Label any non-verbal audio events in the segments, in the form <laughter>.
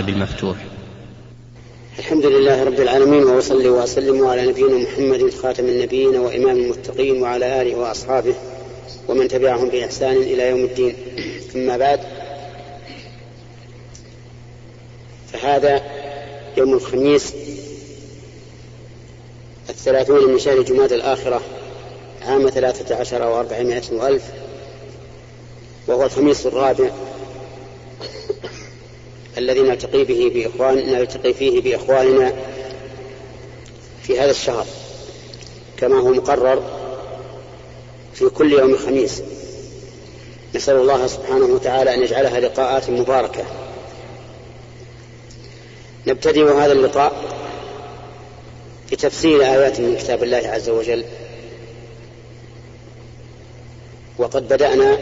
بالمفتوح. الحمد لله رب العالمين وأصلي وأسلم على نبينا محمد خاتم النبيين وإمام المتقين وعلى آله وأصحابه ومن تبعهم بإحسان إلى يوم الدين. أما بعد فهذا يوم الخميس الثلاثون من شهر جماد الآخرة عام ثلاثة عشر وأربعمائة وألف وهو الخميس الرابع الذي نلتقي به بإخواننا نلتقي فيه بإخواننا في هذا الشهر كما هو مقرر في كل يوم خميس نسأل الله سبحانه وتعالى أن يجعلها لقاءات مباركة. نبتدئ هذا اللقاء بتفسير آيات من كتاب الله عز وجل. وقد بدأنا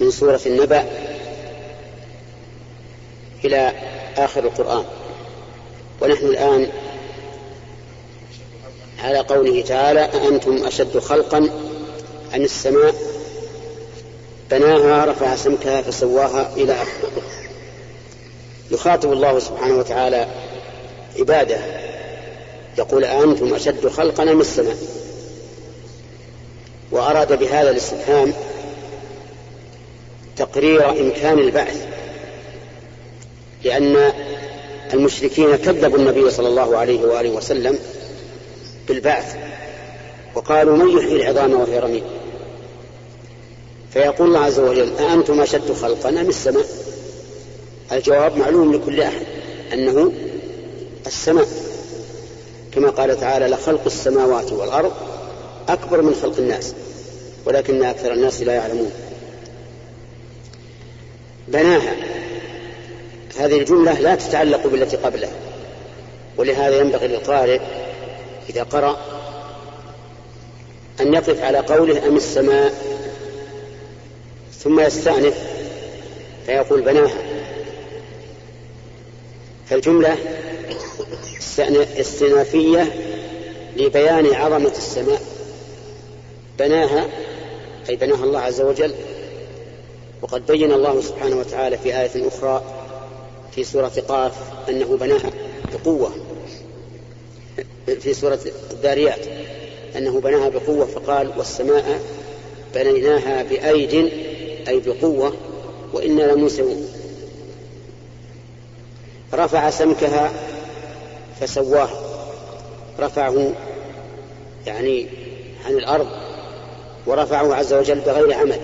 من سورة النبأ إلى آخر القرآن. ونحن الآن على قوله تعالى أأنتم أشد خلقا؟ عن السماء بناها رفع سمكها فسواها إلى آخره. يخاطب الله سبحانه وتعالى عباده يقول أأنتم أشد خلقا من السماء؟ وأراد بهذا الاستفهام تقرير إمكان البعث. لأن المشركين كذبوا النبي صلى الله عليه وآله وسلم بالبعث وقالوا من يحيي العظام وهي رميم؟ فيقول الله عز وجل أأنتم أشد خلقا أم السماء؟ الجواب معلوم لكل أحد أنه السماء. كما قال تعالى لخلق السماوات والأرض أكبر من خلق الناس ولكن أكثر الناس لا يعلمون. بناها. هذه الجملة لا تتعلق بالتي قبلها ولهذا ينبغي للقارئ إذا قرأ أن يقف على قوله أم السماء ثم يستأنف فيقول بناها. فالجملة استئنافية لبيان عظمة السماء. بناها أي بناها الله عز وجل وقد بين الله سبحانه وتعالى في آية أخرى في سورة قاف أنه بناها بقوة. في سورة الذاريات أنه بناها بقوة فقال والسماء بنيناها بأيد أي بقوة وإنا لموسعون. رفع سمكها فسواه رفعه يعني عن الأرض ورفعه عز وجل بغير عمد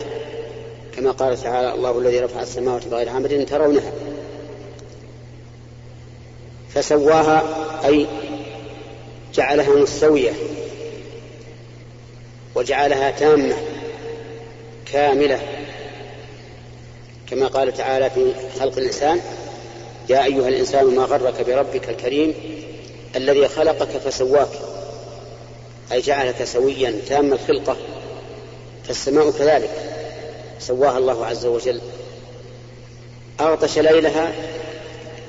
كما قال تعالى الله الذي رفع السماوات بغير عمد ترونها. فسواها أي جعلها مستوية وجعلها تامة كاملة. كما قال تعالى في خلق الإنسان يا أيها الإنسان ما غرك بربك الكريم الذي خلقك فسواك. أي جعلك سويا تام الخلقة فالسماء كذلك. سواها الله عز وجل. أغطش ليلها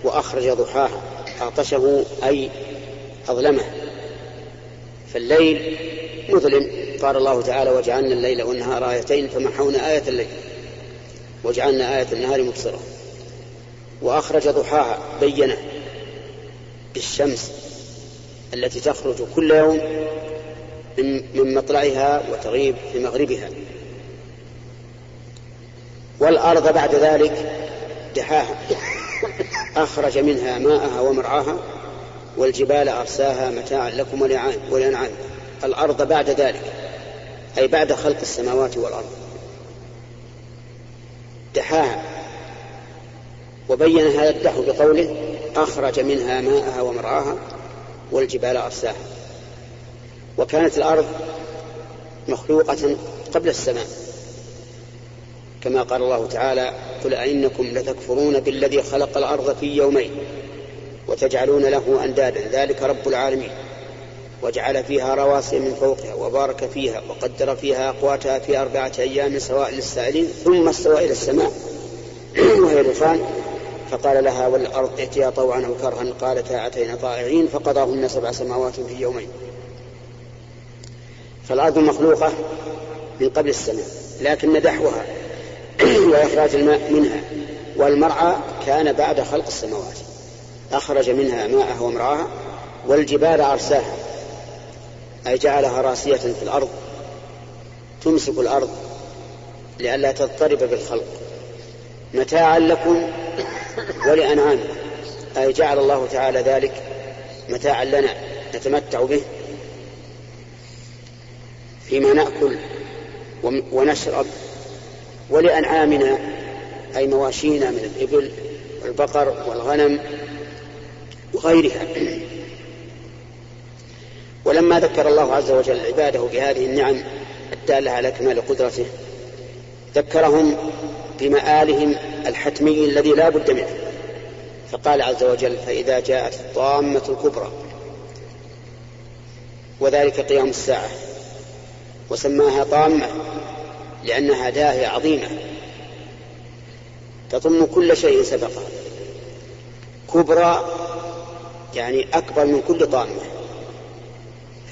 وأخرج ضحاها. أعطشه أي أظلمه. فالليل مظلم. قال الله تعالى وجعلنا الليل والنهار آيتين فمحونا آية الليل وجعلنا آية النهار مبصرة. وأخرج ضحاها بينه بالشمس التي تخرج كل يوم من مطلعها وتغيب في مغربها. والأرض بعد ذلك دحاها. أخرج منها ماءها ومرعاها والجبال أرساها متاعا لكم ولأنعام الأرض بعد ذلك أي بعد خلق السماوات والأرض. دحاها. وبين هذا الدحو بقوله أخرج منها ماءها ومرعاها والجبال أرساها. وكانت الأرض مخلوقة قبل السماء. كما قال الله تعالى قل أئنكم لتكفرون بالذي خلق الأرض في يومين وتجعلون له أندادا ذلك رب العالمين. وجعل فيها رواسي من فوقها وبارك فيها وقدر فيها أقواتها في أربعة أيام سواء للسائلين ثم استوى إلى السماء <clears throat> وهي دخان فقال لها والأرض ائتيا طوعا أو كرها قالتا أتينا طائعين فقضاهن سبع سماوات في يومين. فالأرض مخلوقة من قبل السماء لكن دحوها وإخراج الماء منها والمرعى كان بعد خلق السماوات. أخرج منها ماءها ومرعاها والجبال أرساها. أي جعلها راسية في الأرض تمسك الأرض لئلا تضطرب بالخلق. متاعا لكم ولأنعامكم. أي جعل الله تعالى ذلك متاعا لنا نتمتع به فيما نأكل ونشرب. ولأنعامنا أي مواشينا من الإبل والبقر والغنم وغيرها. ولما ذكر الله عز وجل عباده بهذه النعم الدالة على كمال قدرته ذكرهم بمآلهم الحتمي الذي لا بد منه. فقال عز وجل فإذا جاءت الطامة الكبرى وذلك قيام الساعة وسماها طامة. لأنها داهية عظيمة. تضم كل شيء سبقها كبرى يعني أكبر من كل طامة.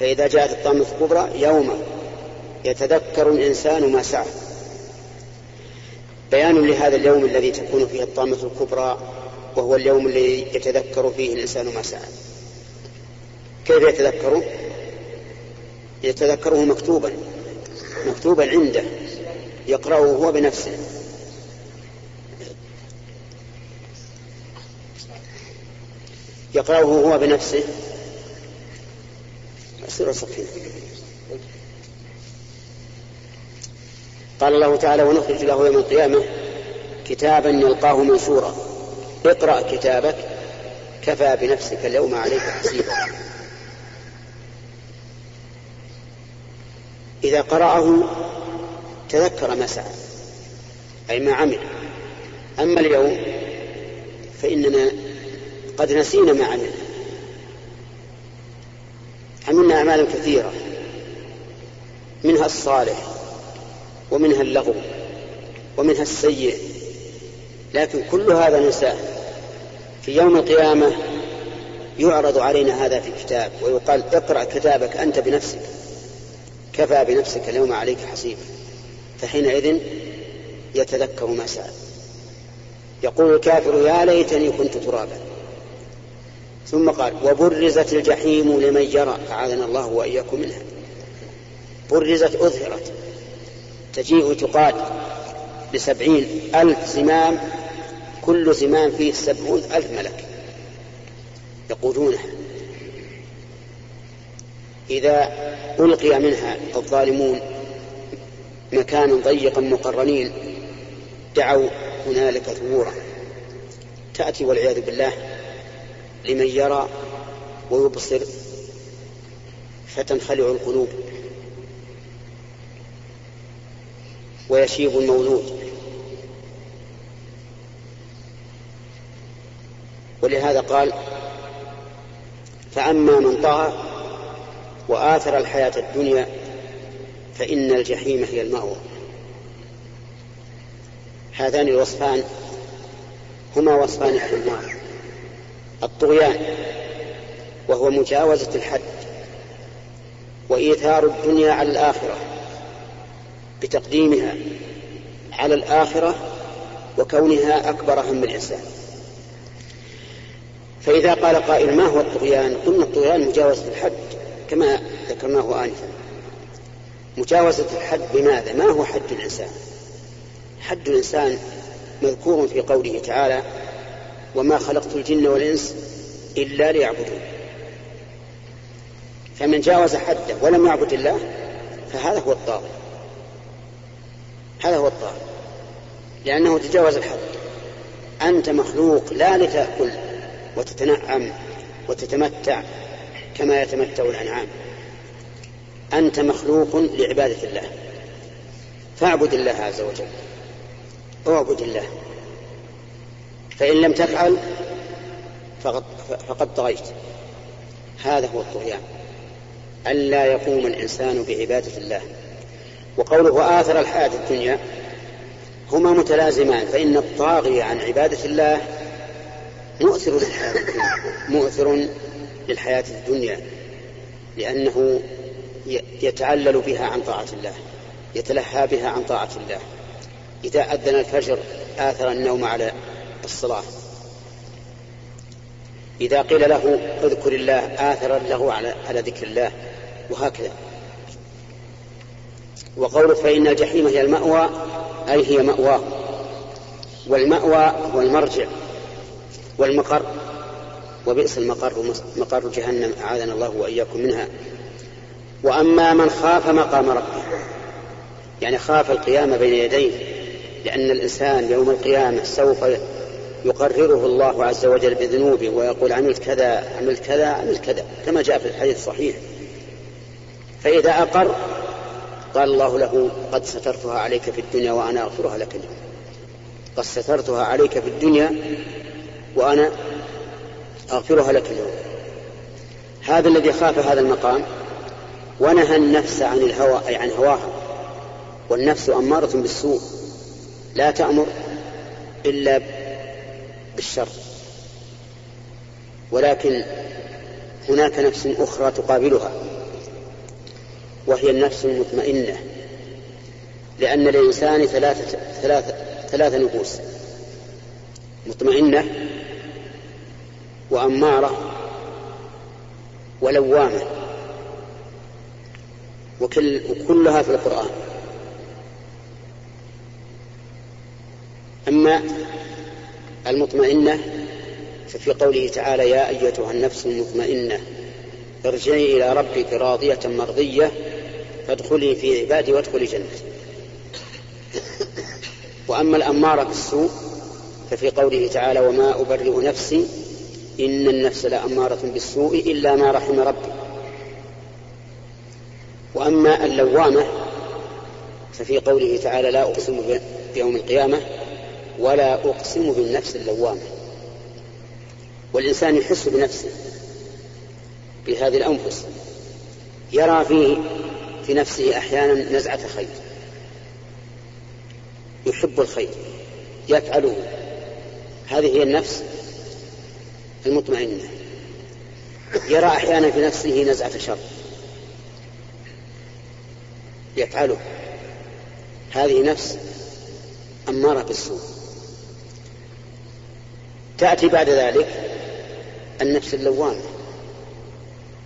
فإذا جاءت الطامة الكبرى يوم يتذكر الإنسان ما سعى. بيان لهذا اليوم الذي تكون فيه الطامة الكبرى وهو اليوم الذي يتذكر فيه الإنسان ما سعى. كيف يتذكره يتذكره مكتوبا. مكتوبا عنده. يقرأه هو بنفسه. يقرأه هو بنفسه. أصير صفين قال الله تعالى ونخرج له يوم القيامة كتابا يلقاه منشورا. اقرأ كتابك كفى بنفسك اليوم عليك حسيبا. إذا قرأه تذكر ما سعى أي ما عمل. أما اليوم فإننا قد نسينا ما عملنا عملنا أعمالا كثيرة منها الصالح ومنها اللغو ومنها السيء. لكن كل هذا ننساه في يوم القيامة يعرض علينا هذا في كتاب ويقال اقرأ كتابك أنت بنفسك. كفى بنفسك اليوم عليك حسيبا فحينئذ يتذكر ما سأل. يقول الكافر يا ليتني كنت ترابا. ثم قال وبرزت الجحيم لمن يرى. أعاذنا الله وإياكم منها. برزت أظهرت تجيء تقاد بسبعين ألف زمام. كل زمام فيه سبعون ألف ملك يقودونها. إذا ألقي منها الظالمون مكانا ضيقا مقرنين دعوا هنالك ثبورا تأتي والعياذ بالله لمن يرى ويبصر فتنخلع القلوب ويشيب المولود. ولهذا قال فأما من طغى وآثر الحياة الدنيا فإن الجحيم هي المأوى. هذان الوصفان هما وصفان أهل النار الطغيان وهو مجاوزة الحد وإيثار الدنيا على الآخرة بتقديمها على الآخرة وكونها أكبر هم الإنسان. فإذا قال قائل ما هو الطغيان؟ قلنا الطغيان مجاوزة الحد كما ذكرناه آنفا. مجاوزة الحد بماذا؟ ما هو حد الإنسان؟ حد الإنسان مذكور في قوله تعالى وما خلقت الجن والإنس إلا ليعبدون فمن جاوز حده ولم يعبد الله فهذا هو الطاغي هذا هو الطاغي لأنه تجاوز الحد. أنت مخلوق لا لتأكل وتتنعم وتتمتع كما يتمتع الأنعام. أنت مخلوق لعبادة الله. فاعبد الله عز وجل. اعبد الله. فإن لم تفعل فقد, فقد طغيت. هذا هو الطغيان. ألا يقوم الإنسان بعبادة الله. وقوله آثر الحياة الدنيا هما متلازمان فإن الطاغي عن عبادة الله مؤثر للحياة الدنيا. مؤثر للحياة الدنيا. لأنه يتعلل بها عن طاعة الله يتلهى بها عن طاعة الله. إذا أذن الفجر آثر النوم على الصلاة. إذا قيل له اذكر الله آثر له على على ذكر الله وهكذا. وقوله فإن الجحيم هي المأوى أي هي مأواه. والمأوى هو المرجع والمقر وبئس المقر مقر جهنم أعاذنا الله وإياكم منها. وأما من خاف مقام ربه يعني خاف القيام بين يديه لأن الإنسان يوم القيامة سوف يقرره الله عز وجل بذنوبه ويقول عملت كذا عملت كذا عملت كذا كما جاء في الحديث الصحيح. فإذا أقر قال الله له قد سترتها عليك في الدنيا وأنا أغفرها لك اليوم. قد سترتها عليك في الدنيا وأنا أغفرها لك اليوم. هذا الذي خاف هذا المقام ونهى النفس عن الهوى أي عن هواها. والنفس أمارة بالسوء. لا تأمر إلا بالشر. ولكن هناك نفس أخرى تقابلها وهي النفس المطمئنة. لأن للإنسان ثلاثة ثلاثة ثلاثة نفوس. مطمئنة وأمارة ولوامة. وكل وكلها في القرآن. أما المطمئنة ففي قوله تعالى يا أيتها النفس المطمئنة ارجعي إلى ربك راضية مرضية فادخلي في عبادي وادخلي جنتي وأما الأمارة بالسوء ففي قوله تعالى وما أبرئ نفسي إن النفس لأمارة بالسوء إلا ما رحم ربي. وأما اللوامة ففي قوله تعالى لا أقسم بيوم القيامة ولا أقسم بالنفس اللوامة. والإنسان يحس بنفسه بهذه الأنفس يرى فيه في نفسه أحيانا نزعة خير يحب الخير يفعله. هذه هي النفس المطمئنة. يرى أحيانا في نفسه نزعة شر. يفعله. هذه نفس أمارة بالسوء. تأتي بعد ذلك النفس اللوامة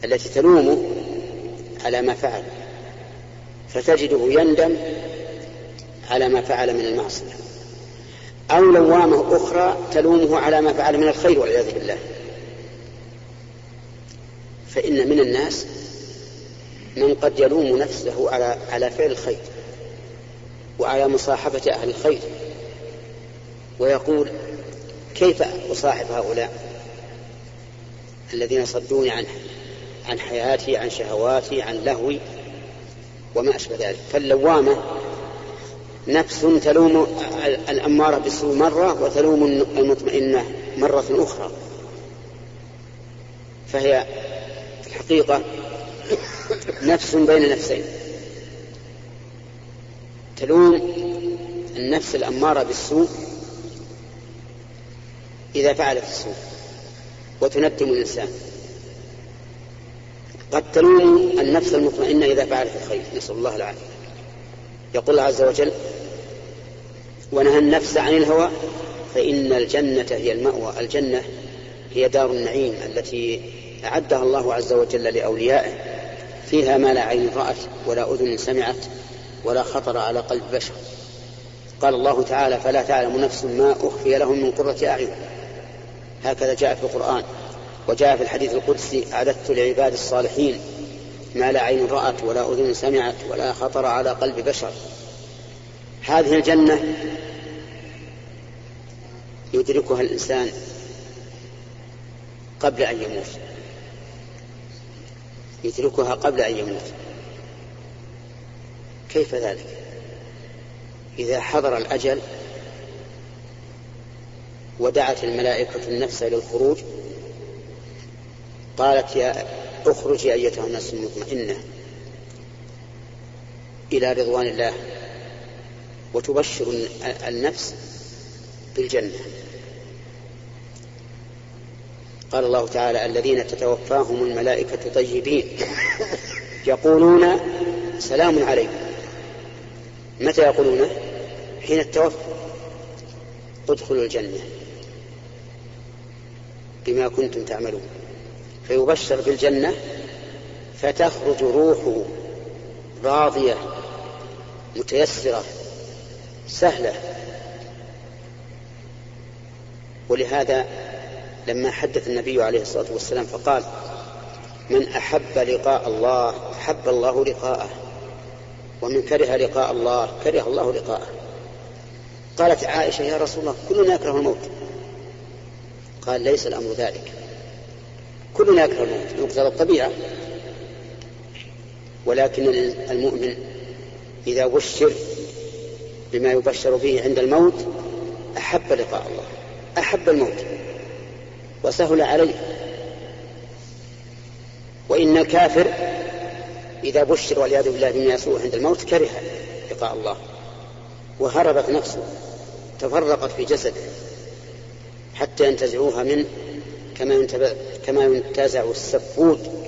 التي تلومه على ما فعل فتجده يندم على ما فعل من المعصية. أو لوامة أخرى تلومه على ما فعل من الخير والعياذ بالله. فإن من الناس من قد يلوم نفسه على على فعل الخير وعلى مصاحبة أهل الخير. ويقول كيف أصاحب هؤلاء الذين صدوني عن عن حياتي عن شهواتي عن لهوي وما أشبه ذلك؟ فاللوامة نفس تلوم الأمارة بالسوء مرة وتلوم المطمئنة مرة أخرى. فهي في الحقيقة نفس بين نفسين. تلوم النفس الأمارة بالسوء إذا فعلت السوء وتندم الإنسان. قد تلوم النفس المطمئنة إذا فعلت الخير. نسأل الله العافية. يقول الله عز وجل ونهى النفس عن الهوى فإن الجنة هي المأوى. الجنة هي دار النعيم التي أعدها الله عز وجل لأوليائه. فيها ما لا عين رأت ولا أذن سمعت ولا خطر على قلب بشر. قال الله تعالى فلا تعلم نفس ما أخفي لهم من قرة أعين. هكذا جاء في القرآن وجاء في الحديث القدسي أعددت لعباد الصالحين ما لا عين رأت ولا أذن سمعت ولا خطر على قلب بشر. هذه الجنة يدركها الإنسان قبل أن يموت. يدركها قبل أن يموت. كيف ذلك؟ إذا حضر الأجل ودعت الملائكة النفس إلى الخروج قالت يا اخرجي أيتها النفس المطمئنة إلى رضوان الله وتبشر النفس بالجنة. قال الله تعالى الذين تتوفاهم الملائكة طيبين يقولون سلام عليكم. متى يقولون؟ حين التوفى ادخلوا الجنة بما كنتم تعملون. فيبشر بالجنة فتخرج روحه راضية متيسرة سهلة. ولهذا لما حدث النبي عليه الصلاة والسلام فقال من أحب لقاء الله أحب الله لقاءه ومن كره لقاء الله كره الله لقاءه. قالت عائشة يا رسول الله كلنا يكره الموت. قال ليس الأمر ذلك. كلنا يكره الموت مقتضى الطبيعة. ولكن المؤمن إذا بشر بما يبشر به عند الموت أحب لقاء الله أحب الموت. وسهل عليه. وإن الكافر إذا بشر والعياذ بالله بما يسوء عند الموت كره لقاء الله وهربت نفسه تفرقت في جسده حتى ينتزعوها منه كما كما ينتزع السفود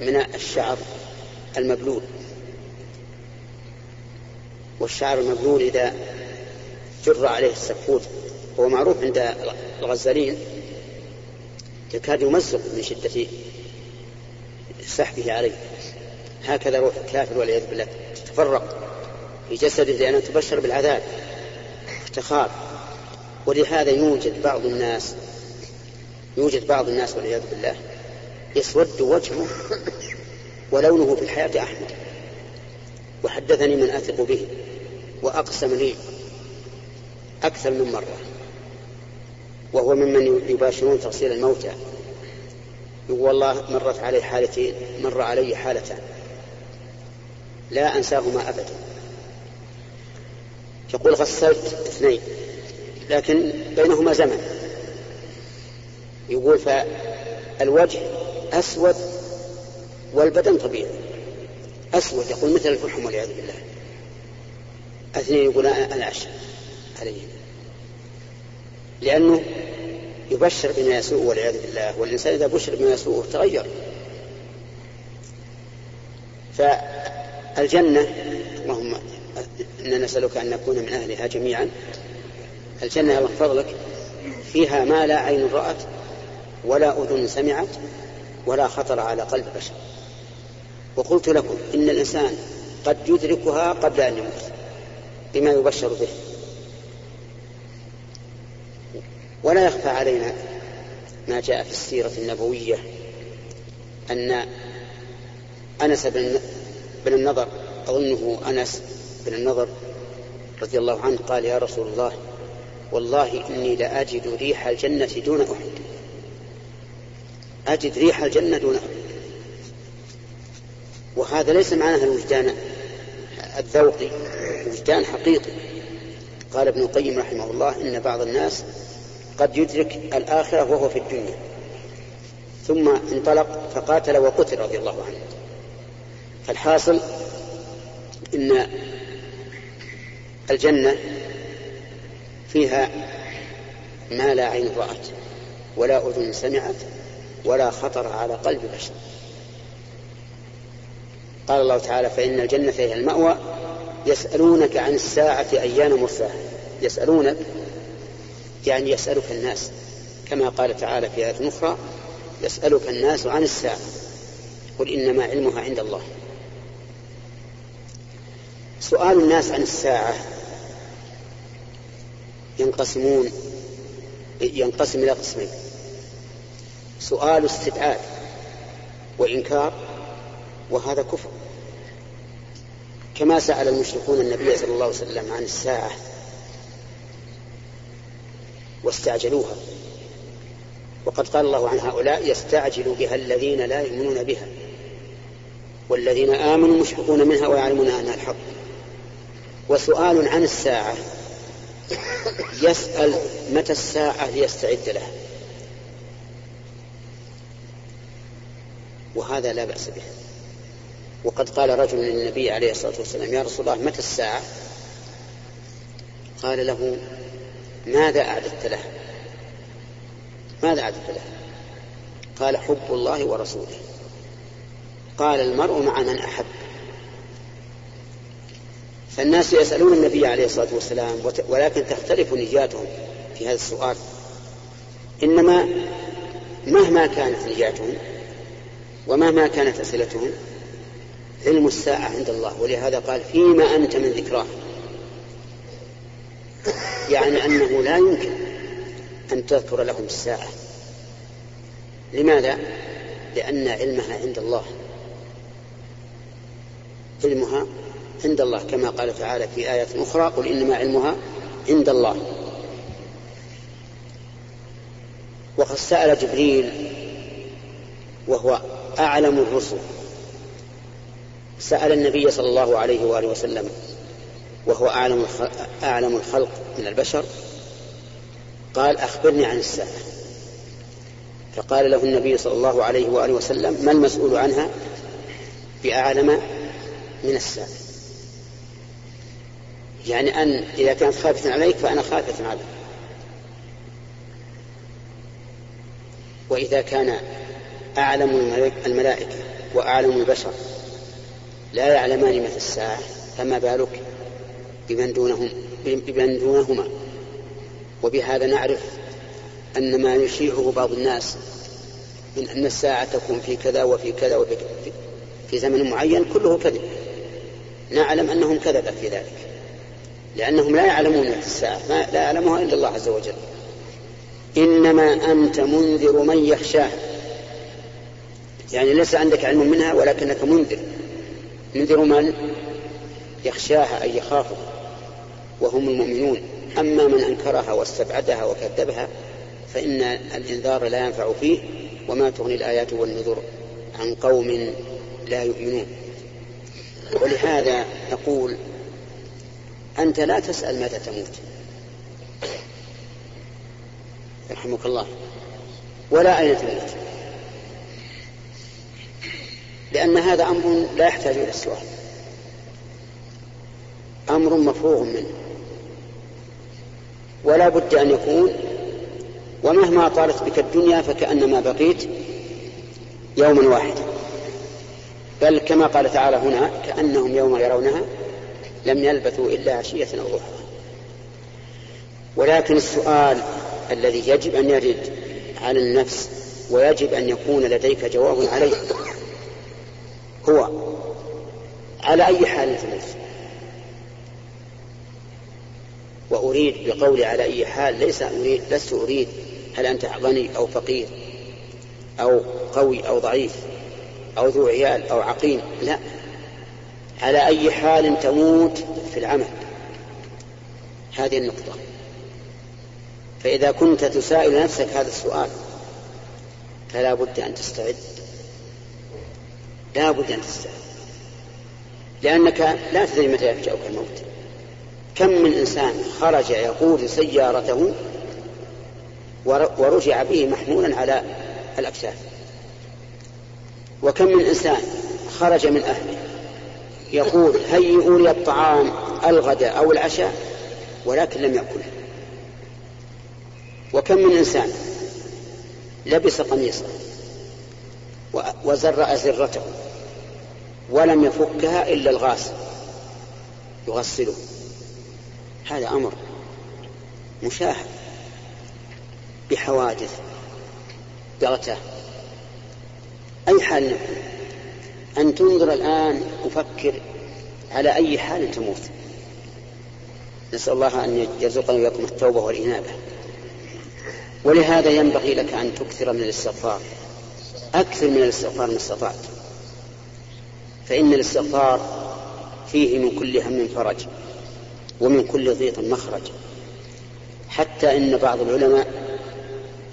من الشعر المبلول. والشعر المبلول إذا جر عليه السفود هو معروف عند الغزالين يكاد يمزق من شدة سحبه عليه. هكذا روح الكافر والعياذ بالله. تتفرق في جسده لأنه تبشر بالعذاب تخاف. ولهذا يوجد بعض الناس يوجد بعض الناس والعياذ بالله يسود وجهه ولونه في الحياة أحمر وحدثني من أثق به وأقسم لي أكثر من مرة. وهو ممن يباشرون تغسيل الموتى يقول والله مرت علي حالتين مر علي حالتان. لا أنساهما أبدا. يقول غسلت اثنين لكن بينهما زمن. يقول فالوجه أسود والبدن طبيعي. أسود يقول مثل الفحم والعياذ بالله. اثنين يقول أنا أشهد عليه لأنه يبشر بما يسوء والعياذ بالله والإنسان إذا بشر بما يسوء تغير. فالجنة اللهم إنا نسألك أن نكون من أهلها جميعا الجنة الله فضلك فيها ما لا عين رأت ولا أذن سمعت ولا خطر على قلب بشر. وقلت لكم إن الإنسان قد يدركها قبل أن يموت بما يبشر به. ولا يخفى علينا ما جاء في السيرة النبوية أن أنس بن النضر أظنه أنس بن النضر رضي الله عنه قال يا رسول الله والله إني لأجد ريح الجنة دون أحد. أجد ريح الجنة دون أحد. وهذا ليس معناه الوجدان الذوقي وجدان حقيقي. قال ابن القيم رحمه الله إن بعض الناس قد يدرك الآخرة وهو في الدنيا. ثم انطلق فقاتل وقتل رضي الله عنه. فالحاصل إن الجنة فيها ما لا عين رأت ولا أذن سمعت ولا خطر على قلب بشر. قال الله تعالى فإن الجنة هي المأوى يسألونك عن الساعة أيان مرساها. يسألونك يعني يسألك الناس كما قال تعالى في آية أخرى يسألك الناس عن الساعة قل إنما علمها عند الله. سؤال الناس عن الساعة ينقسمون ينقسم إلى قسمين سؤال استدعاء وإنكار وهذا كفر. كما سأل المشركون النبي صلى الله عليه وسلم عن الساعة واستعجلوها. وقد قال الله عن هؤلاء يستعجل بها الذين لا يؤمنون بها. والذين آمنوا مشفقون منها ويعلمون أنها الحق. وسؤال عن الساعة. يسأل متى الساعة ليستعد لها. وهذا لا بأس به. وقد قال رجل للنبي عليه الصلاة والسلام يا رسول الله متى الساعة؟ قال له ماذا أعددت له ماذا أعددت له قال حب الله ورسوله. قال المرء مع من أحب. فالناس يسألون النبي عليه الصلاة والسلام ولكن تختلف نياتهم في هذا السؤال. إنما مهما كانت نياتهم ومهما كانت أسئلتهم علم الساعة عند الله. ولهذا قال فيما أنت من ذكراه. يعني أنه لا يمكن أن تذكر لهم الساعة. لماذا؟ لأن علمها عند الله. علمها عند الله كما قال تعالى في آية أخرى قل إنما علمها عند الله. وقد سأل جبريل وهو أعلم الرسل. سأل النبي صلى الله عليه وآله وسلم وهو أعلم أعلم الخلق من البشر قال أخبرني عن الساعة. فقال له النبي صلى الله عليه وآله وسلم ما المسؤول عنها؟ بأعلم من الساعة. يعني أن إذا كانت خافة عليك فأنا خافة عليك. وإذا كان أعلم الملائكة وأعلم البشر لا يعلمان متى الساعة فما بالك؟ بمن دونهم بمن دونهما. وبهذا نعرف أن ما يشيعه بعض الناس من أن الساعة تكون في كذا وفي كذا وفي في زمن معين كله كذب. نعلم أنهم كذبة في ذلك لأنهم لا يعلمون الساعة ما لا يعلمها إلا الله عز وجل. إنما أنت منذر من يخشاه. يعني ليس عندك علم منها ولكنك منذر. منذر من يخشاها أي يخافها وهم المؤمنون. أما من أنكرها واستبعدها وكذبها فإن الإنذار لا ينفع فيه وما تغني الآيات والنذر عن قوم لا يؤمنون. ولهذا نقول أنت لا تسأل متى تموت. يرحمك الله. ولا أين تموت. لأن هذا أمر لا يحتاج إلى السؤال. أمر مفروغ منه. ولا بد أن يكون ومهما طالت بك الدنيا فكأنما بقيت يوما واحدا. بل كما قال تعالى هنا كأنهم يوم يرونها لم يلبثوا إلا عشية أو ضحى. ولكن السؤال الذي يجب أن يرد على النفس ويجب أن يكون لديك جواب عليه هو على أي حال تموت وأريد بقولي على أي حال ليس أريد لست أريد هل أنت غني أو فقير أو قوي أو ضعيف أو ذو عيال أو عقيم لا. على أي حال تموت في العمل. هذه النقطة. فإذا كنت تسائل نفسك هذا السؤال فلا بد أن تستعد. لا بد أن تستعد. لأنك لا تدري متى يفجأك الموت. كم من إنسان خرج يقود سيارته ورجع به محمولا على الأكتاف وكم من إنسان خرج من أهله يقول هيئوا لي الطعام الغداء أو العشاء ولكن لم يأكله. وكم من إنسان لبس قميصه وزر أزرته ولم يفكها إلا الغاسل يغسله. هذا أمر مشاهد بحوادث بغته أي حال نكون أن تنظر الآن وفكر على أي حال تموت. نسأل الله أن يرزقنا وإياكم التوبة والإنابة. ولهذا ينبغي لك أن تكثر من الاستغفار. أكثر من الاستغفار ما استطعت. فإن الاستغفار فيه من كل هم فرج. ومن كل ضيق مخرج. حتى إن بعض العلماء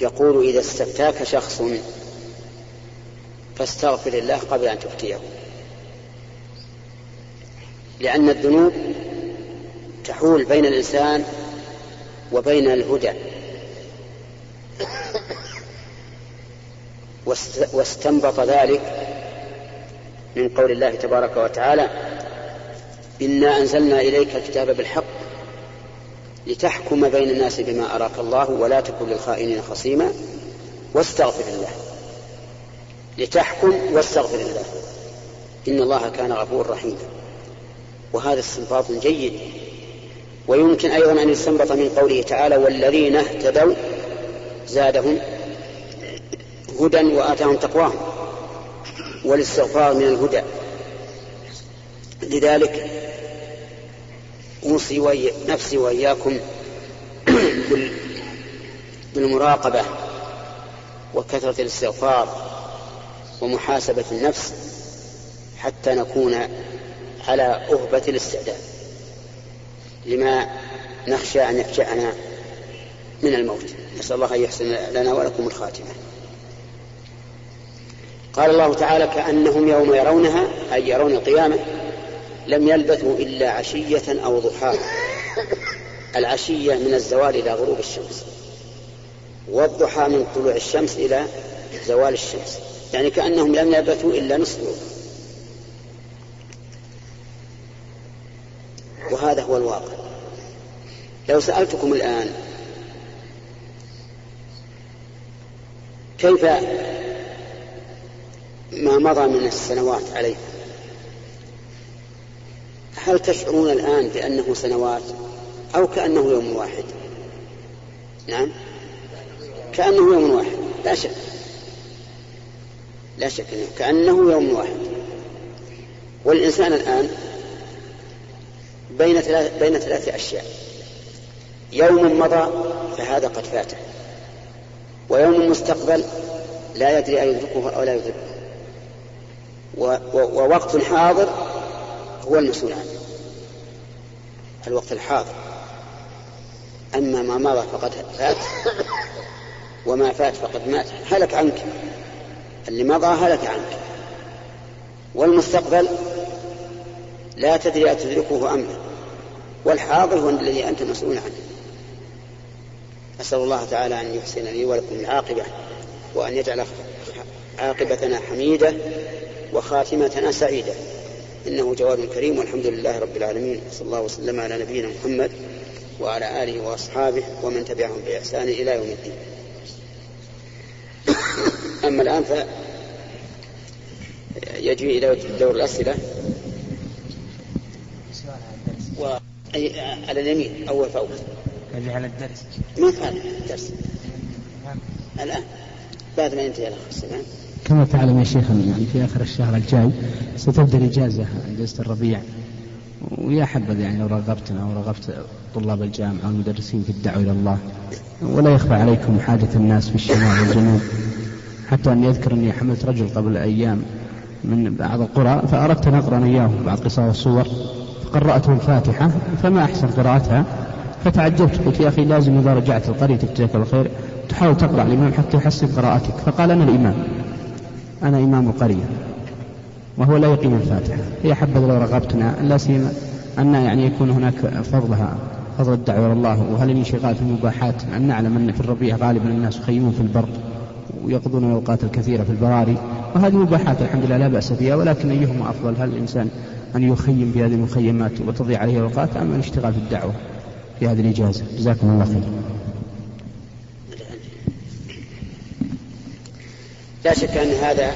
يقول إذا استفتاك شخص فاستغفر الله قبل أن تفتيه. لأن الذنوب تحول بين الإنسان وبين الهدى. واستنبط ذلك من قول الله تبارك وتعالى إنا أنزلنا إليك الكتاب بالحق لتحكم بين الناس بما أراك الله ولا تكن للخائنين خصيما واستغفر الله. لتحكم واستغفر الله. إن الله كان غفور رحيما. وهذا استنباط جيد. ويمكن أيضا أن يستنبط من قوله تعالى والذين اهتدوا زادهم هدى وآتاهم تقواهم. والاستغفار من الهدى. لذلك أوصي نفسي وإياكم بالمراقبة وكثرة الاستغفار ومحاسبة النفس حتى نكون على أهبة الاستعداد لما نخشى أن يفجأنا من الموت. نسأل الله أن يحسن لنا ولكم الخاتمة. قال الله تعالى كأنهم يوم يرونها أي يرون القيامة لم يلبثوا إلا عشية أو ضحاها. العشية من الزوال إلى غروب الشمس والضحى من طلوع الشمس إلى زوال الشمس. يعني كأنهم لم يلبثوا إلا نصف يوم. وهذا هو الواقع. لو سألتكم الآن كيف ما مضى من السنوات عليكم هل تشعرون الآن بأنه سنوات أو كأنه يوم واحد؟ نعم. كأنه يوم واحد. لا شك. لا شك أنه كأنه يوم واحد. والإنسان الآن بين ثلاث بين ثلاث أشياء. يوم مضى فهذا قد فاته ويوم مستقبل لا يدري أيدركه أو لا يدركه. ووقت حاضر هو المسؤول عنه. الوقت الحاضر. أما ما مضى فقد فات وما فات فقد مات. هلك عنك. اللي مضى هلك عنك. والمستقبل لا تدري أتدركه أم لا. والحاضر هو الذي أنت مسؤول عنه. أسأل الله تعالى أن يحسن لي ولكم العاقبة وأن يجعل عاقبتنا حميدة وخاتمتنا سعيدة. إنه جواد كريم والحمد لله رب العالمين صلى الله وسلم على نبينا محمد وعلى آله وأصحابه ومن تبعهم بإحسان إلى يوم الدين. أما الآن ف يجي إلى دور الأسئلة. و... على اليمين أول فأول يجي على الدرس. ما كان الدرس. الآن. بعد ما ينتهي الأخ السلام. كما تعلم يا شيخ يعني في آخر الشهر الجاي ستبدأ الإجازة إجازة الربيع. ويا حبذا يعني لو رغبتنا أو رغبت طلاب الجامعة والمدرسين في الدعوة إلى الله ولا يخفى عليكم حاجة الناس في الشمال والجنوب. حتى أني أذكر أني حملت رجل قبل أيام من بعض القرى فأردت أن أقرأ إياهم بعض قصص والصور فقرأتهم الفاتحة فما أحسن قراءتها؟ فتعجبت قلت يا أخي لازم إذا رجعت لقريتك جزاك الله خير تحاول تقرأ الإمام حتى يحسن قراءتك. فقال أنا الإمام. أنا إمام القرية وهو لا يقيم الفاتحة. هي حبذا لو رغبتنا لا سيما أن يعني يكون هناك فضلها فضل الدعوة إلى الله وهل الانشغال في المباحات؟ أن نعلم أن في الربيع غالبا الناس يخيمون في البر ويقضون الأوقات الكثيرة في البراري. وهذه مباحات الحمد لله لا بأس بها ولكن أيهما أفضل؟ هل الإنسان أن يخيم بهذه المخيمات وتضيع عليه الأوقات أم الاشتغال في الدعوة؟ في هذه الإجازة. جزاكم الله خير لا شك أن هذا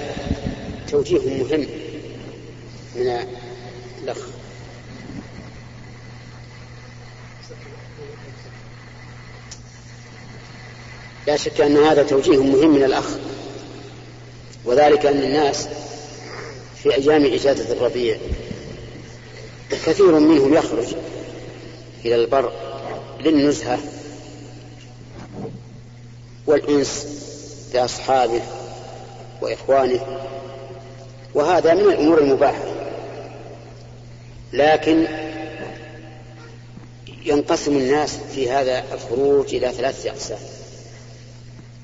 توجيه مهم من الأخ. لا شك أن هذا توجيه مهم من الأخ وذلك أن الناس في أيام إجازة الربيع كثير منهم يخرج إلى البر للنزهة والأنس بأصحابه وإخوانه وهذا من الأمور المباحة. لكن ينقسم الناس في هذا الخروج إلى ثلاثة أقسام.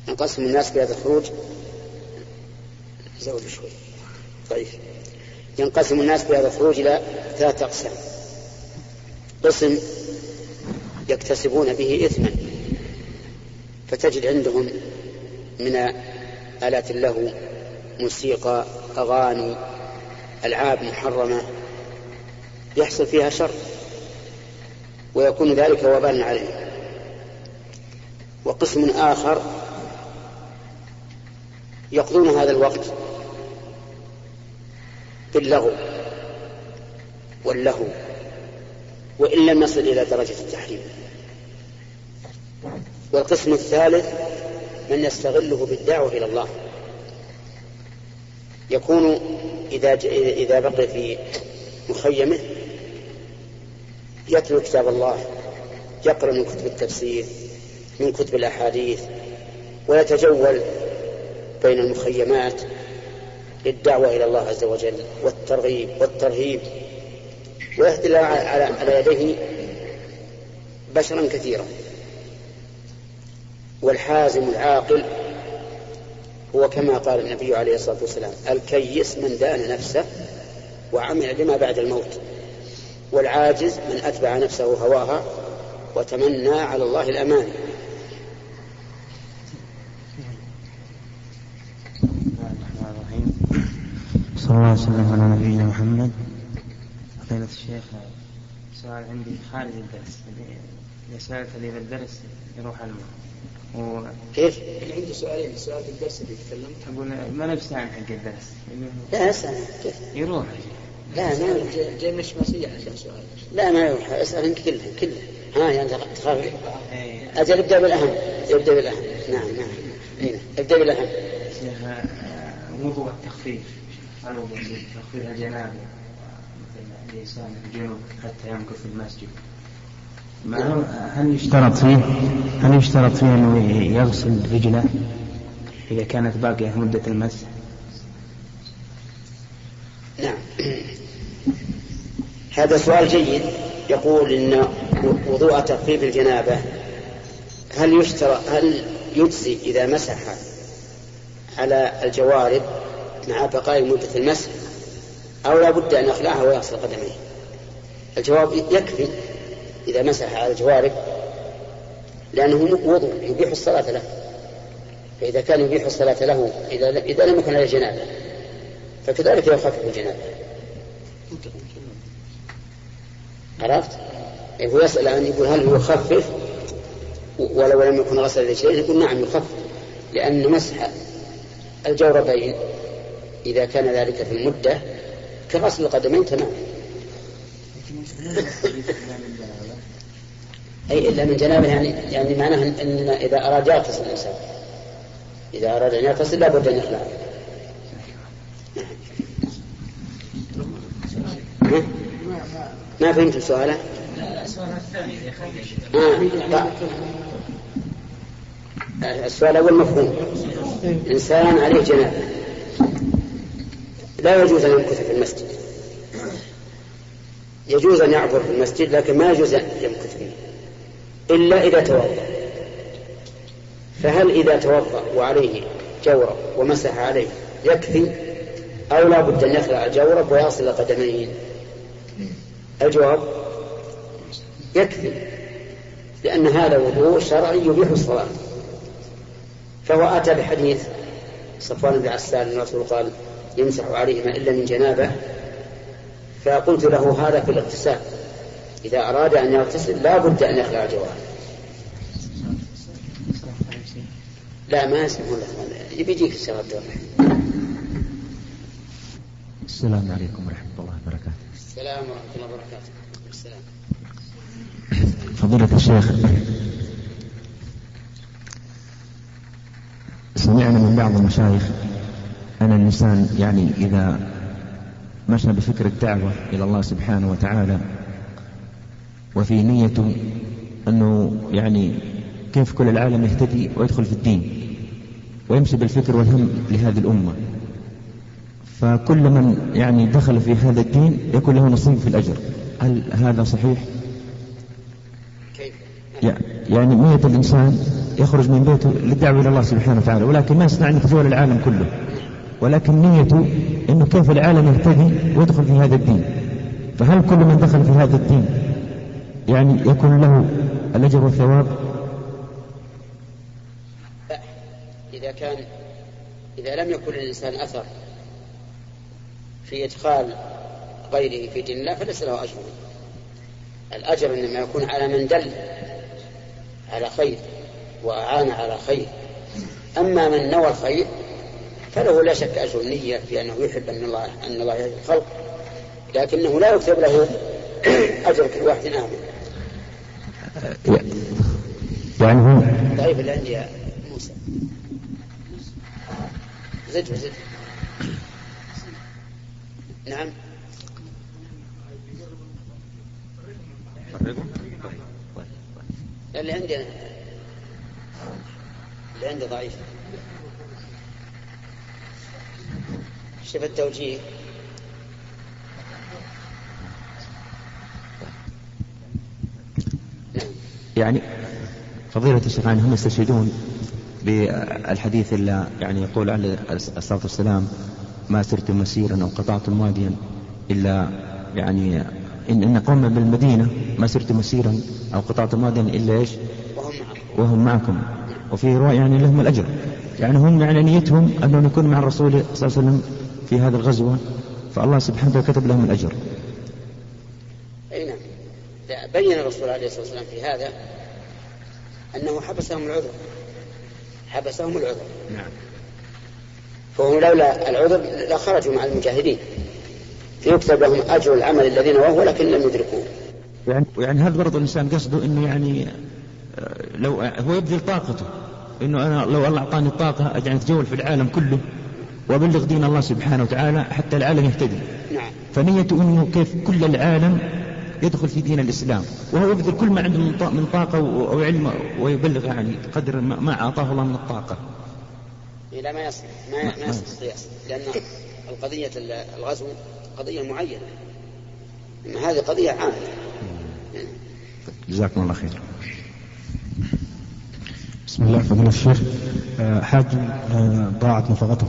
ينقسم الناس في هذا الخروج زود شوي. طيب. ينقسم الناس في هذا الخروج إلى ثلاثة أقسام. قسم يكتسبون به إثما فتجد عندهم من آلات اللهو موسيقى أغاني ألعاب محرمة يحصل فيها شر ويكون ذلك وبالا عليه. وقسم آخر يقضون هذا الوقت باللغو واللهو وإن لم نصل إلى درجة التحريم. والقسم الثالث من يستغله بالدعوة إلى الله. يكون إذا إذا بقي في مخيمة يتلو كتاب الله يقرأ من كتب التفسير من كتب الأحاديث ويتجول بين المخيمات للدعوة إلى الله عز وجل والترغيب والترهيب ويهدي على على يديه بشرا كثيرا. والحازم العاقل هو كما قال النبي عليه الصلاة والسلام الكيس من دان نفسه وعمل لما بعد الموت والعاجز من أتبع نفسه هواها وتمنى على الله الأمان. صلى الله وسلم على نبينا محمد. فضيلة الشيخ سؤال عندي خارج الدرس. إذا سألت لي بالدرس يروح الماء و... كيف؟ اللي عنده سؤالين سؤال في الدرس اللي تكلمت. أقول ما نفسه عن حق الدرس. لا أسأل كيف؟ يروح. لا ما جاي مش مسيح عشان سؤال. لا ما يروح. أسأل أنت كلها كلها. ها يعني تخاف. أجل ابدأ بالأهم. ابدأ بالأهم. نعم نعم. هنا. ابدأ بالأهم. شيخ موضوع التخفيف. هل وضوء تخفيف الجنابة مثل الإنسان الجنوب حتى يمكث في المسجد. هل يشترط فيه؟ هل يشترط فيه أنه يغسل رجله إذا كانت باقية مدة المسح؟ نعم. هذا سؤال جيد. يقول إن وضوء تخفيف الجنابة هل يشترط هل يجزي إذا مسح على الجوارب مع بقاء مدة المسح أو لا بد أن يخلعها ويغسل قدميه. الجواب يكفي. إذا مسح على الجوارب لأنه وضوء يبيح الصلاة له. فإذا كان يبيح الصلاة له إذا إذا لم يكن على جنابة فكذلك يخفف الجنابة. عرفت؟ إيه، هو يسأل عن يقول هل هو يخفف ولو لم يكن غسل رجليه يقول نعم يخفف لأن مسح الجوربين إذا كان ذلك في المدة كغسل القدمين تماما <laughs> أي إلا من جنابه يعني يعني معناه أن إذا أراد يغتسل الإنسان. إذا أراد أن يغتسل لابد أن يخلع. ما فهمت سؤاله؟ آه. السؤال الأول مفهوم. إنسان عليه جنابة. لا يجوز أن يمكث في المسجد. يجوز أن يعبر في المسجد لكن ما يجوز أن يمكث فيه. إلا إذا توضأ. فهل إذا توضأ وعليه جورب ومسح عليه يكفي؟ أو لا بد أن يخلع الجورب ويصل قدميه؟ الجواب يكفي لأن هذا وضوء شرعي يبيح الصلاة. فهو أتى بحديث صفوان بن عسال الرسول قال يمسح عليهما إلا من جنابة. فقلت له هذا في الاغتسال. إذا أراد أن يغتسل لا بد أن يخلع الجوارح. لا ما يسمحون له. يبي يجيك الشيخ عبد السلام عليكم ورحمة الله وبركاته. السلام ورحمة الله وبركاته. السلام. فضيلة الشيخ سمعنا من بعض المشايخ أن الإنسان يعني إذا مشى بفكر الدعوة إلى الله سبحانه وتعالى وفي نيته أنه يعني كيف كل العالم يهتدي ويدخل في الدين ويمشي بالفكر والهم لهذه الأمة فكل من يعني دخل في هذا الدين يكون له نصيب في الأجر هل هذا صحيح؟ كيف؟ يعني نية الإنسان يخرج من بيته للدعوة إلى الله سبحانه وتعالى ولكن ما يصنع أن يتزول العالم كله ولكن نيته أنه كيف العالم يهتدي ويدخل في هذا الدين فهل كل من دخل في هذا الدين يعني يكون له الأجر والثواب؟ إذا كان إذا لم يكن للإنسان أثر في إدخال غيره في دين الله فليس له أجر. الأجر إنما يكون على من دل على خير وأعان على خير. أما من نوى الخير فله لا شك أجر النية في أنه يحب أن الله أن الله يهدي الخلق لكنه لا يكتب له <clears throat> أجر كل واحد آمن يعني هو طيب اللي عندي موسى. زد زد. نعم. اللي عندي اللي عندي ضعيف. شوف التوجيه. يعني فضيلة الشيخ يعني هم يستشهدون بالحديث اللي يعني يقول عليه الصلاة والسلام ما سرتم مسيرا أو قطعتم واديا إلا يعني إن, إن قوم بالمدينة ما سرتم مسيرا أو قطعتم واديا إلا إيش؟ وهم معكم. وفي رواية يعني لهم الأجر. يعني هم يعني نيتهم أنهم يكونوا مع الرسول صلى الله عليه وسلم في هذه الغزوة فالله سبحانه وتعالى كتب لهم الأجر. بين الرسول عليه الصلاة والسلام في هذا أنه حبسهم العذر. حبسهم العذر. نعم. فهم لولا العذر لخرجوا مع المجاهدين. فيكتب لهم أجر العمل الذين وهو ولكن لم يدركوه. يعني يعني هذا برضه الإنسان قصده أنه يعني آه، لو هو يبذل طاقته. إنه أنا لو الله أعطاني الطاقة أجعل اتجول في العالم كله وأبلغ دين الله سبحانه وتعالى حتى العالم يهتدي. نعم. فنيته إنه كيف كل العالم يدخل في دين الإسلام وهو يبذل كل ما عنده من طاقة أو علم ويبلغ يعني قدر ما أعطاه الله من الطاقة. لا ما يصلح ما ما يصلح القياس لأن القضية الغزو قضية معينة. هذه قضية عامة. جزاكم الله خير. بسم الله فضيلة الشيخ آه، حاج آه، ضاعت نفقته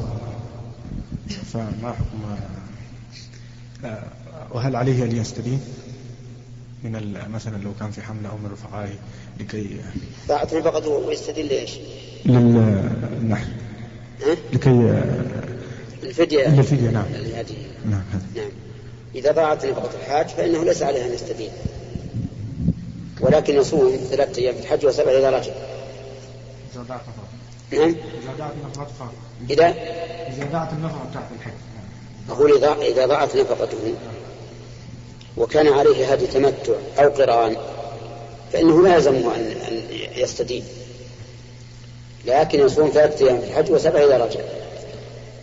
فما حكم آه، وهل عليه أن يستدين من مثلا لو كان في حملة أو من رفقائه لكي ضاعت نفقته ويستدين ليش؟ للنحل لكي الفدية الفدية نعم. نعم. نعم. إذا ضاعت نفقة الحاج فإنه ليس عليه أن يستدين. ولكن يصوم ثلاثة أيام في الحج وسبع إذا رجع. إذا ضاعت نعم. إذا ضاعت نفقته إذا؟ إذا ضاعت النفقة بتاعت الحج. أقول إذا إذا ضاعت نفقته وكان عليه هدي تمتع أو قران فإنه لا يلزمه أن أن يستدين. لكن يصوم ثلاثة أيام في الحج وسبع إذا رجع.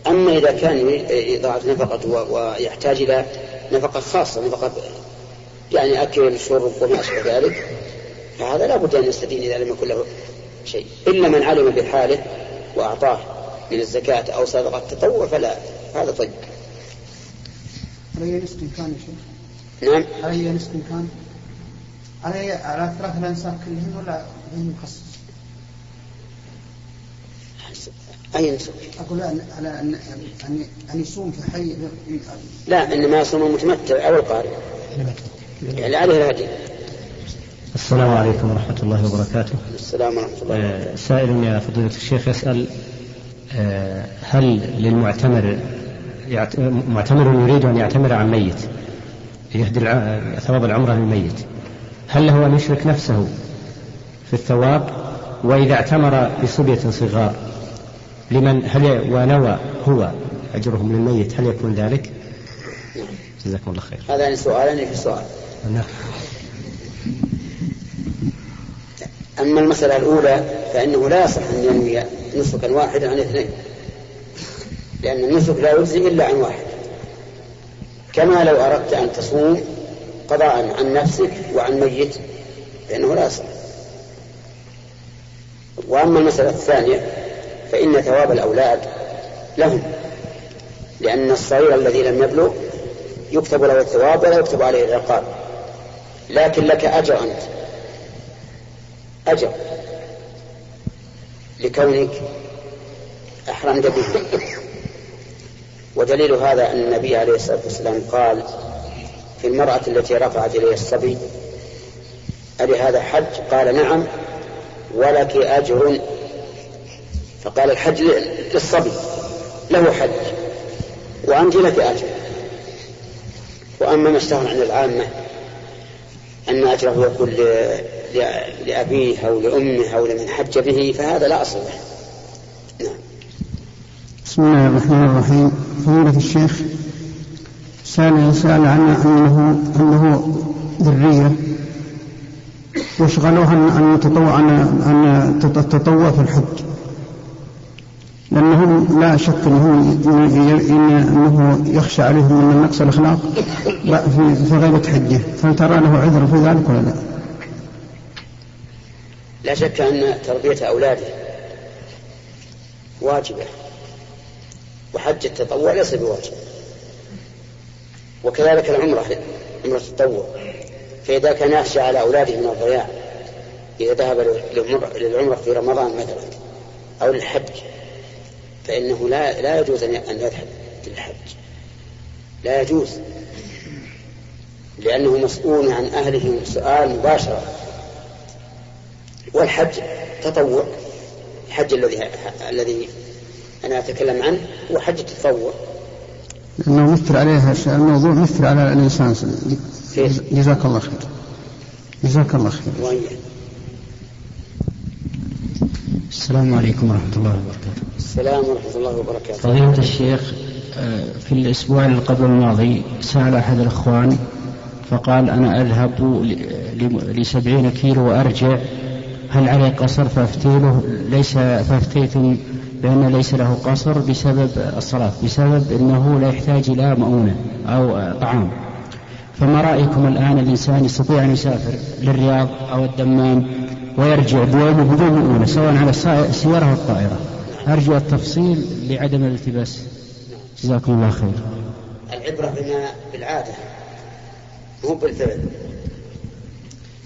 أما إذا كان ضاعت نفقته ويحتاج إلى نفقة خاصة نفقة يعني أكل شرب وما أشبه ذلك فهذا لا بد أن يستدين إذا لم يكن له شيء. إلا من علم بحاله وأعطاه من الزكاة أو صدقة تطوع فلا هذا طيب. يا شيخ؟ نعم. علي نصف كان علي على ثلاثة الأنساب كلهم ولا هم مخصص أي نصف؟ أقول على أن أن أن يصوم في حي لا إنما يصوم المتمتع أو القارئ. يعني عليه الهدي السلام عليكم ورحمة الله وبركاته. السلام ورحمة الله آه، سائل يا فضيلة الشيخ يسأل آه، هل للمعتمر معتمر يريد أن يعتمر عن ميت؟ يهدي ثواب العمرة للميت. هل له أن يشرك نفسه في الثواب؟ وإذا اعتمر بصبية صغار لمن هل ونوى هو أجرهم للميت هل يكون ذلك؟ جزاكم الله خير. هذان سؤالان في السؤال نعم. أما المسألة الأولى فإنه لا يصح أن ينوي نسكا واحدا عن اثنين. لأن النسك لا يجزي إلا عن واحد. كما لو أردت أن تصوم قضاء عن نفسك وعن ميت فإنه لا يصح وأما المسألة الثانية فإن ثواب الأولاد لهم لأن الصغير الذي لم يبلغ يكتب له الثواب ولا يكتب عليه العقاب. لكن لك أجر أنت. أجر. لكونك أحرمت به. ودليل هذا أن النبي عليه الصلاة والسلام قال في المرأة التي رفعت إليها الصبي ألي هذا حج؟ قال نعم ولك أجر. فقال الحج للصبي له حج وأنت لك أجر. وأما ما اشتهر عند العامة أن أجره يكون لأبيه أو لأمه أو لمن حج به فهذا لا أصل له. نعم. بسم الله الرحمن الرحيم. فضيلة الشيخ سأل سأل عن أنه أنه ذرية. واشغلوها أن تطوع أن التطوع في الحج؟ لأنهم لا شك أنه, أنه يخشى عليهم من نقص الأخلاق في غيبة حجه. فهل ترى له عذر في ذلك ولا لا؟ لا شك أن تربية أولاده واجبة. وحج التطوع ليس بواجب. وكذلك العمرة عمرة التطوع. فإذا كان يخشى على أولاده من الضياع إذا ذهب للعمرة في رمضان مثلا أو للحج فإنه لا لا يجوز أن يذهب للحج. لا يجوز. لأنه مسؤول عن أهله سؤال مباشرة. والحج تطوع الحج الذي الذي أنا أتكلم عنه هو حج التطوع لأنه مثل عليها الموضوع مثل على الإنسان. جزاك الله خير. جزاك الله خير. السلام عليكم ورحمة الله وبركاته. السلام ورحمة الله وبركاته. فضيلة الشيخ آه، في الأسبوع اللي قبل الماضي سأل أحد الأخوان فقال أنا أذهب لسبعين كيلو وأرجع هل عليه قصر فافتيله ليس فافتيت بأن ليس له قصر بسبب الصلاة بسبب أنه لا يحتاج إلى مؤونة أو طعام. فما رأيكم الآن الإنسان يستطيع أن يسافر للرياض أو الدمام ويرجع بيومه بدون مؤونة سواء على السيارة أو الطائرة؟ أرجو التفصيل لعدم الالتباس. جزاكم الله خير. العبرة بما بالعادة مو بالفعل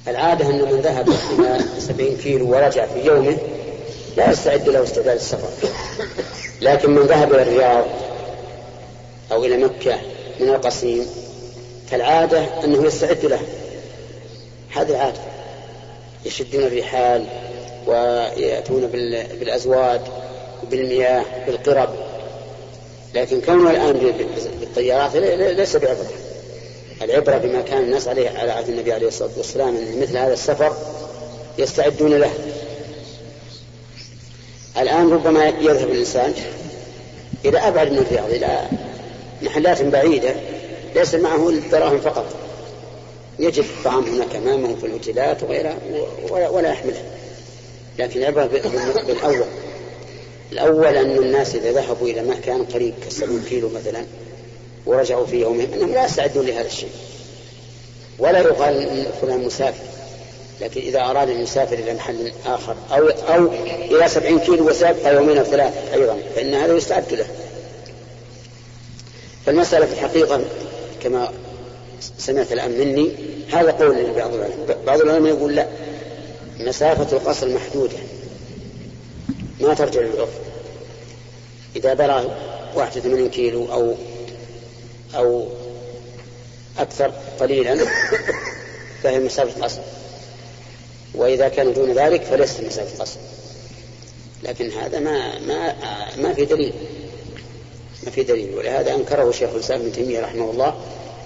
العادة أن من ذهب إلى سبعين كيلو ورجع في يومه لا يستعد له استعداد السفر. لكن من ذهب إلى الرياض أو إلى مكة من القصيم فالعادة أنه يستعد له. هذه العادة. يشدون الرحال ويأتون بالأزواج بالمياه بالقرب. لكن كونه الآن بالطيارات ليس بعبرة. العبرة بما كان الناس عليه على عهد النبي عليه الصلاة والسلام أن مثل هذا السفر يستعدون له. الآن ربما يذهب الإنسان إلى أبعد من الرياض إلى محلات بعيدة ليس معه الدراهم فقط. يجد الطعام هناك أمامه في الأوتيلات وغيرها ولا, يحمله. لكن العبرة بالأول. الأول أن الناس إذا ذهبوا إلى مكان قريب كالسبعين كيلو مثلا ورجعوا في يومهم أنهم لا يستعدون لهذا الشيء. ولا يقال فلان مسافر. لكن إذا أراد أن يسافر إلى محل آخر أو أو إلى سبعين كيلو وسابق يومين أو ثلاثة أيضا فإن هذا يستعد له. فالمسألة في الحقيقة كما سمعت الآن مني هذا قول لبعض العلماء. بعض العلماء يقول لا مسافة القصر محدودة ما ترجع للعرف إذا بلغ 81 كيلو أو أو أكثر قليلا فهي مسافة قصر وإذا كان دون ذلك فليست مسافة قصر لكن هذا ما ما ما في دليل. ما في دليل. ولهذا أنكره شيخ الإسلام ابن تيمية رحمه الله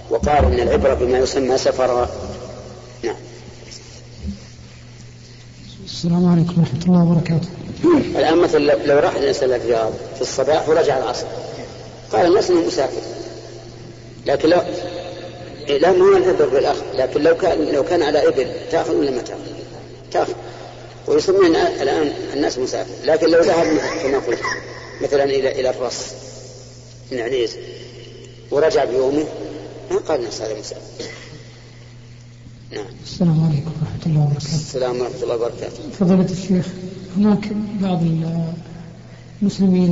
وقال إن العبرة بما يسمى سفر نعم. السلام عليكم ورحمة الله وبركاته. الآن مثلا لو راح الإنسان الرياض في الصباح ورجع العصر. قال الناس انه مسافر لكن لو لا مو العبر بالاخذ لكن لو كان لو كان على ابل تأخذ ولا ما تأخذ؟ تاخذ ويسمون الآن الناس مسافر. لكن لو ذهب كما قلت مثلا إلى إلى الرص من عنيز ورجع بيومه ما قال الناس هذا مسافر. نعم. السلام عليكم ورحمة الله وبركاته. السلام ورحمة الله وبركاته. فضيلة الشيخ هناك بعض المسلمين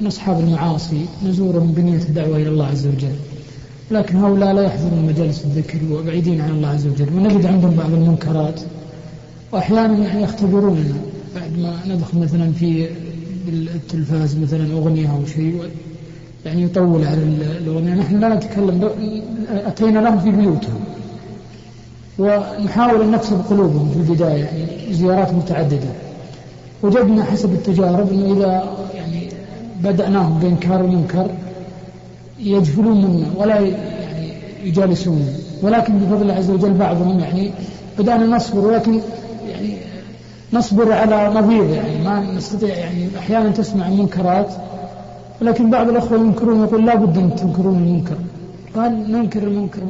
من أصحاب المعاصي نزورهم بنية الدعوة إلى الله عز وجل. لكن هؤلاء لا يحضرون مجالس الذكر وبعيدين عن الله عز وجل. ونجد عندهم بعض المنكرات؟ وأحيانا يعني يختبروننا بعد ما ندخل مثلا في التلفاز مثلا أغنية أو شيء يعني يطول على الأغنية. نحن لا نتكلم أتينا لهم في بيوتهم. ونحاول أن نكسب قلوبهم في البداية يعني زيارات متعددة. وجدنا حسب التجارب أنه إذا يعني بدأناهم بإنكار المنكر يجفلون منا ولا يعني يجالسون. ولكن بفضل الله عز وجل بعضهم يعني بدأنا نصبر ولكن يعني نصبر على نظير يعني ما نستطيع يعني أحيانا تسمع منكرات ولكن بعض الأخوة ينكرون يقول لا بد أن تنكرون المنكر. قال ننكر المنكر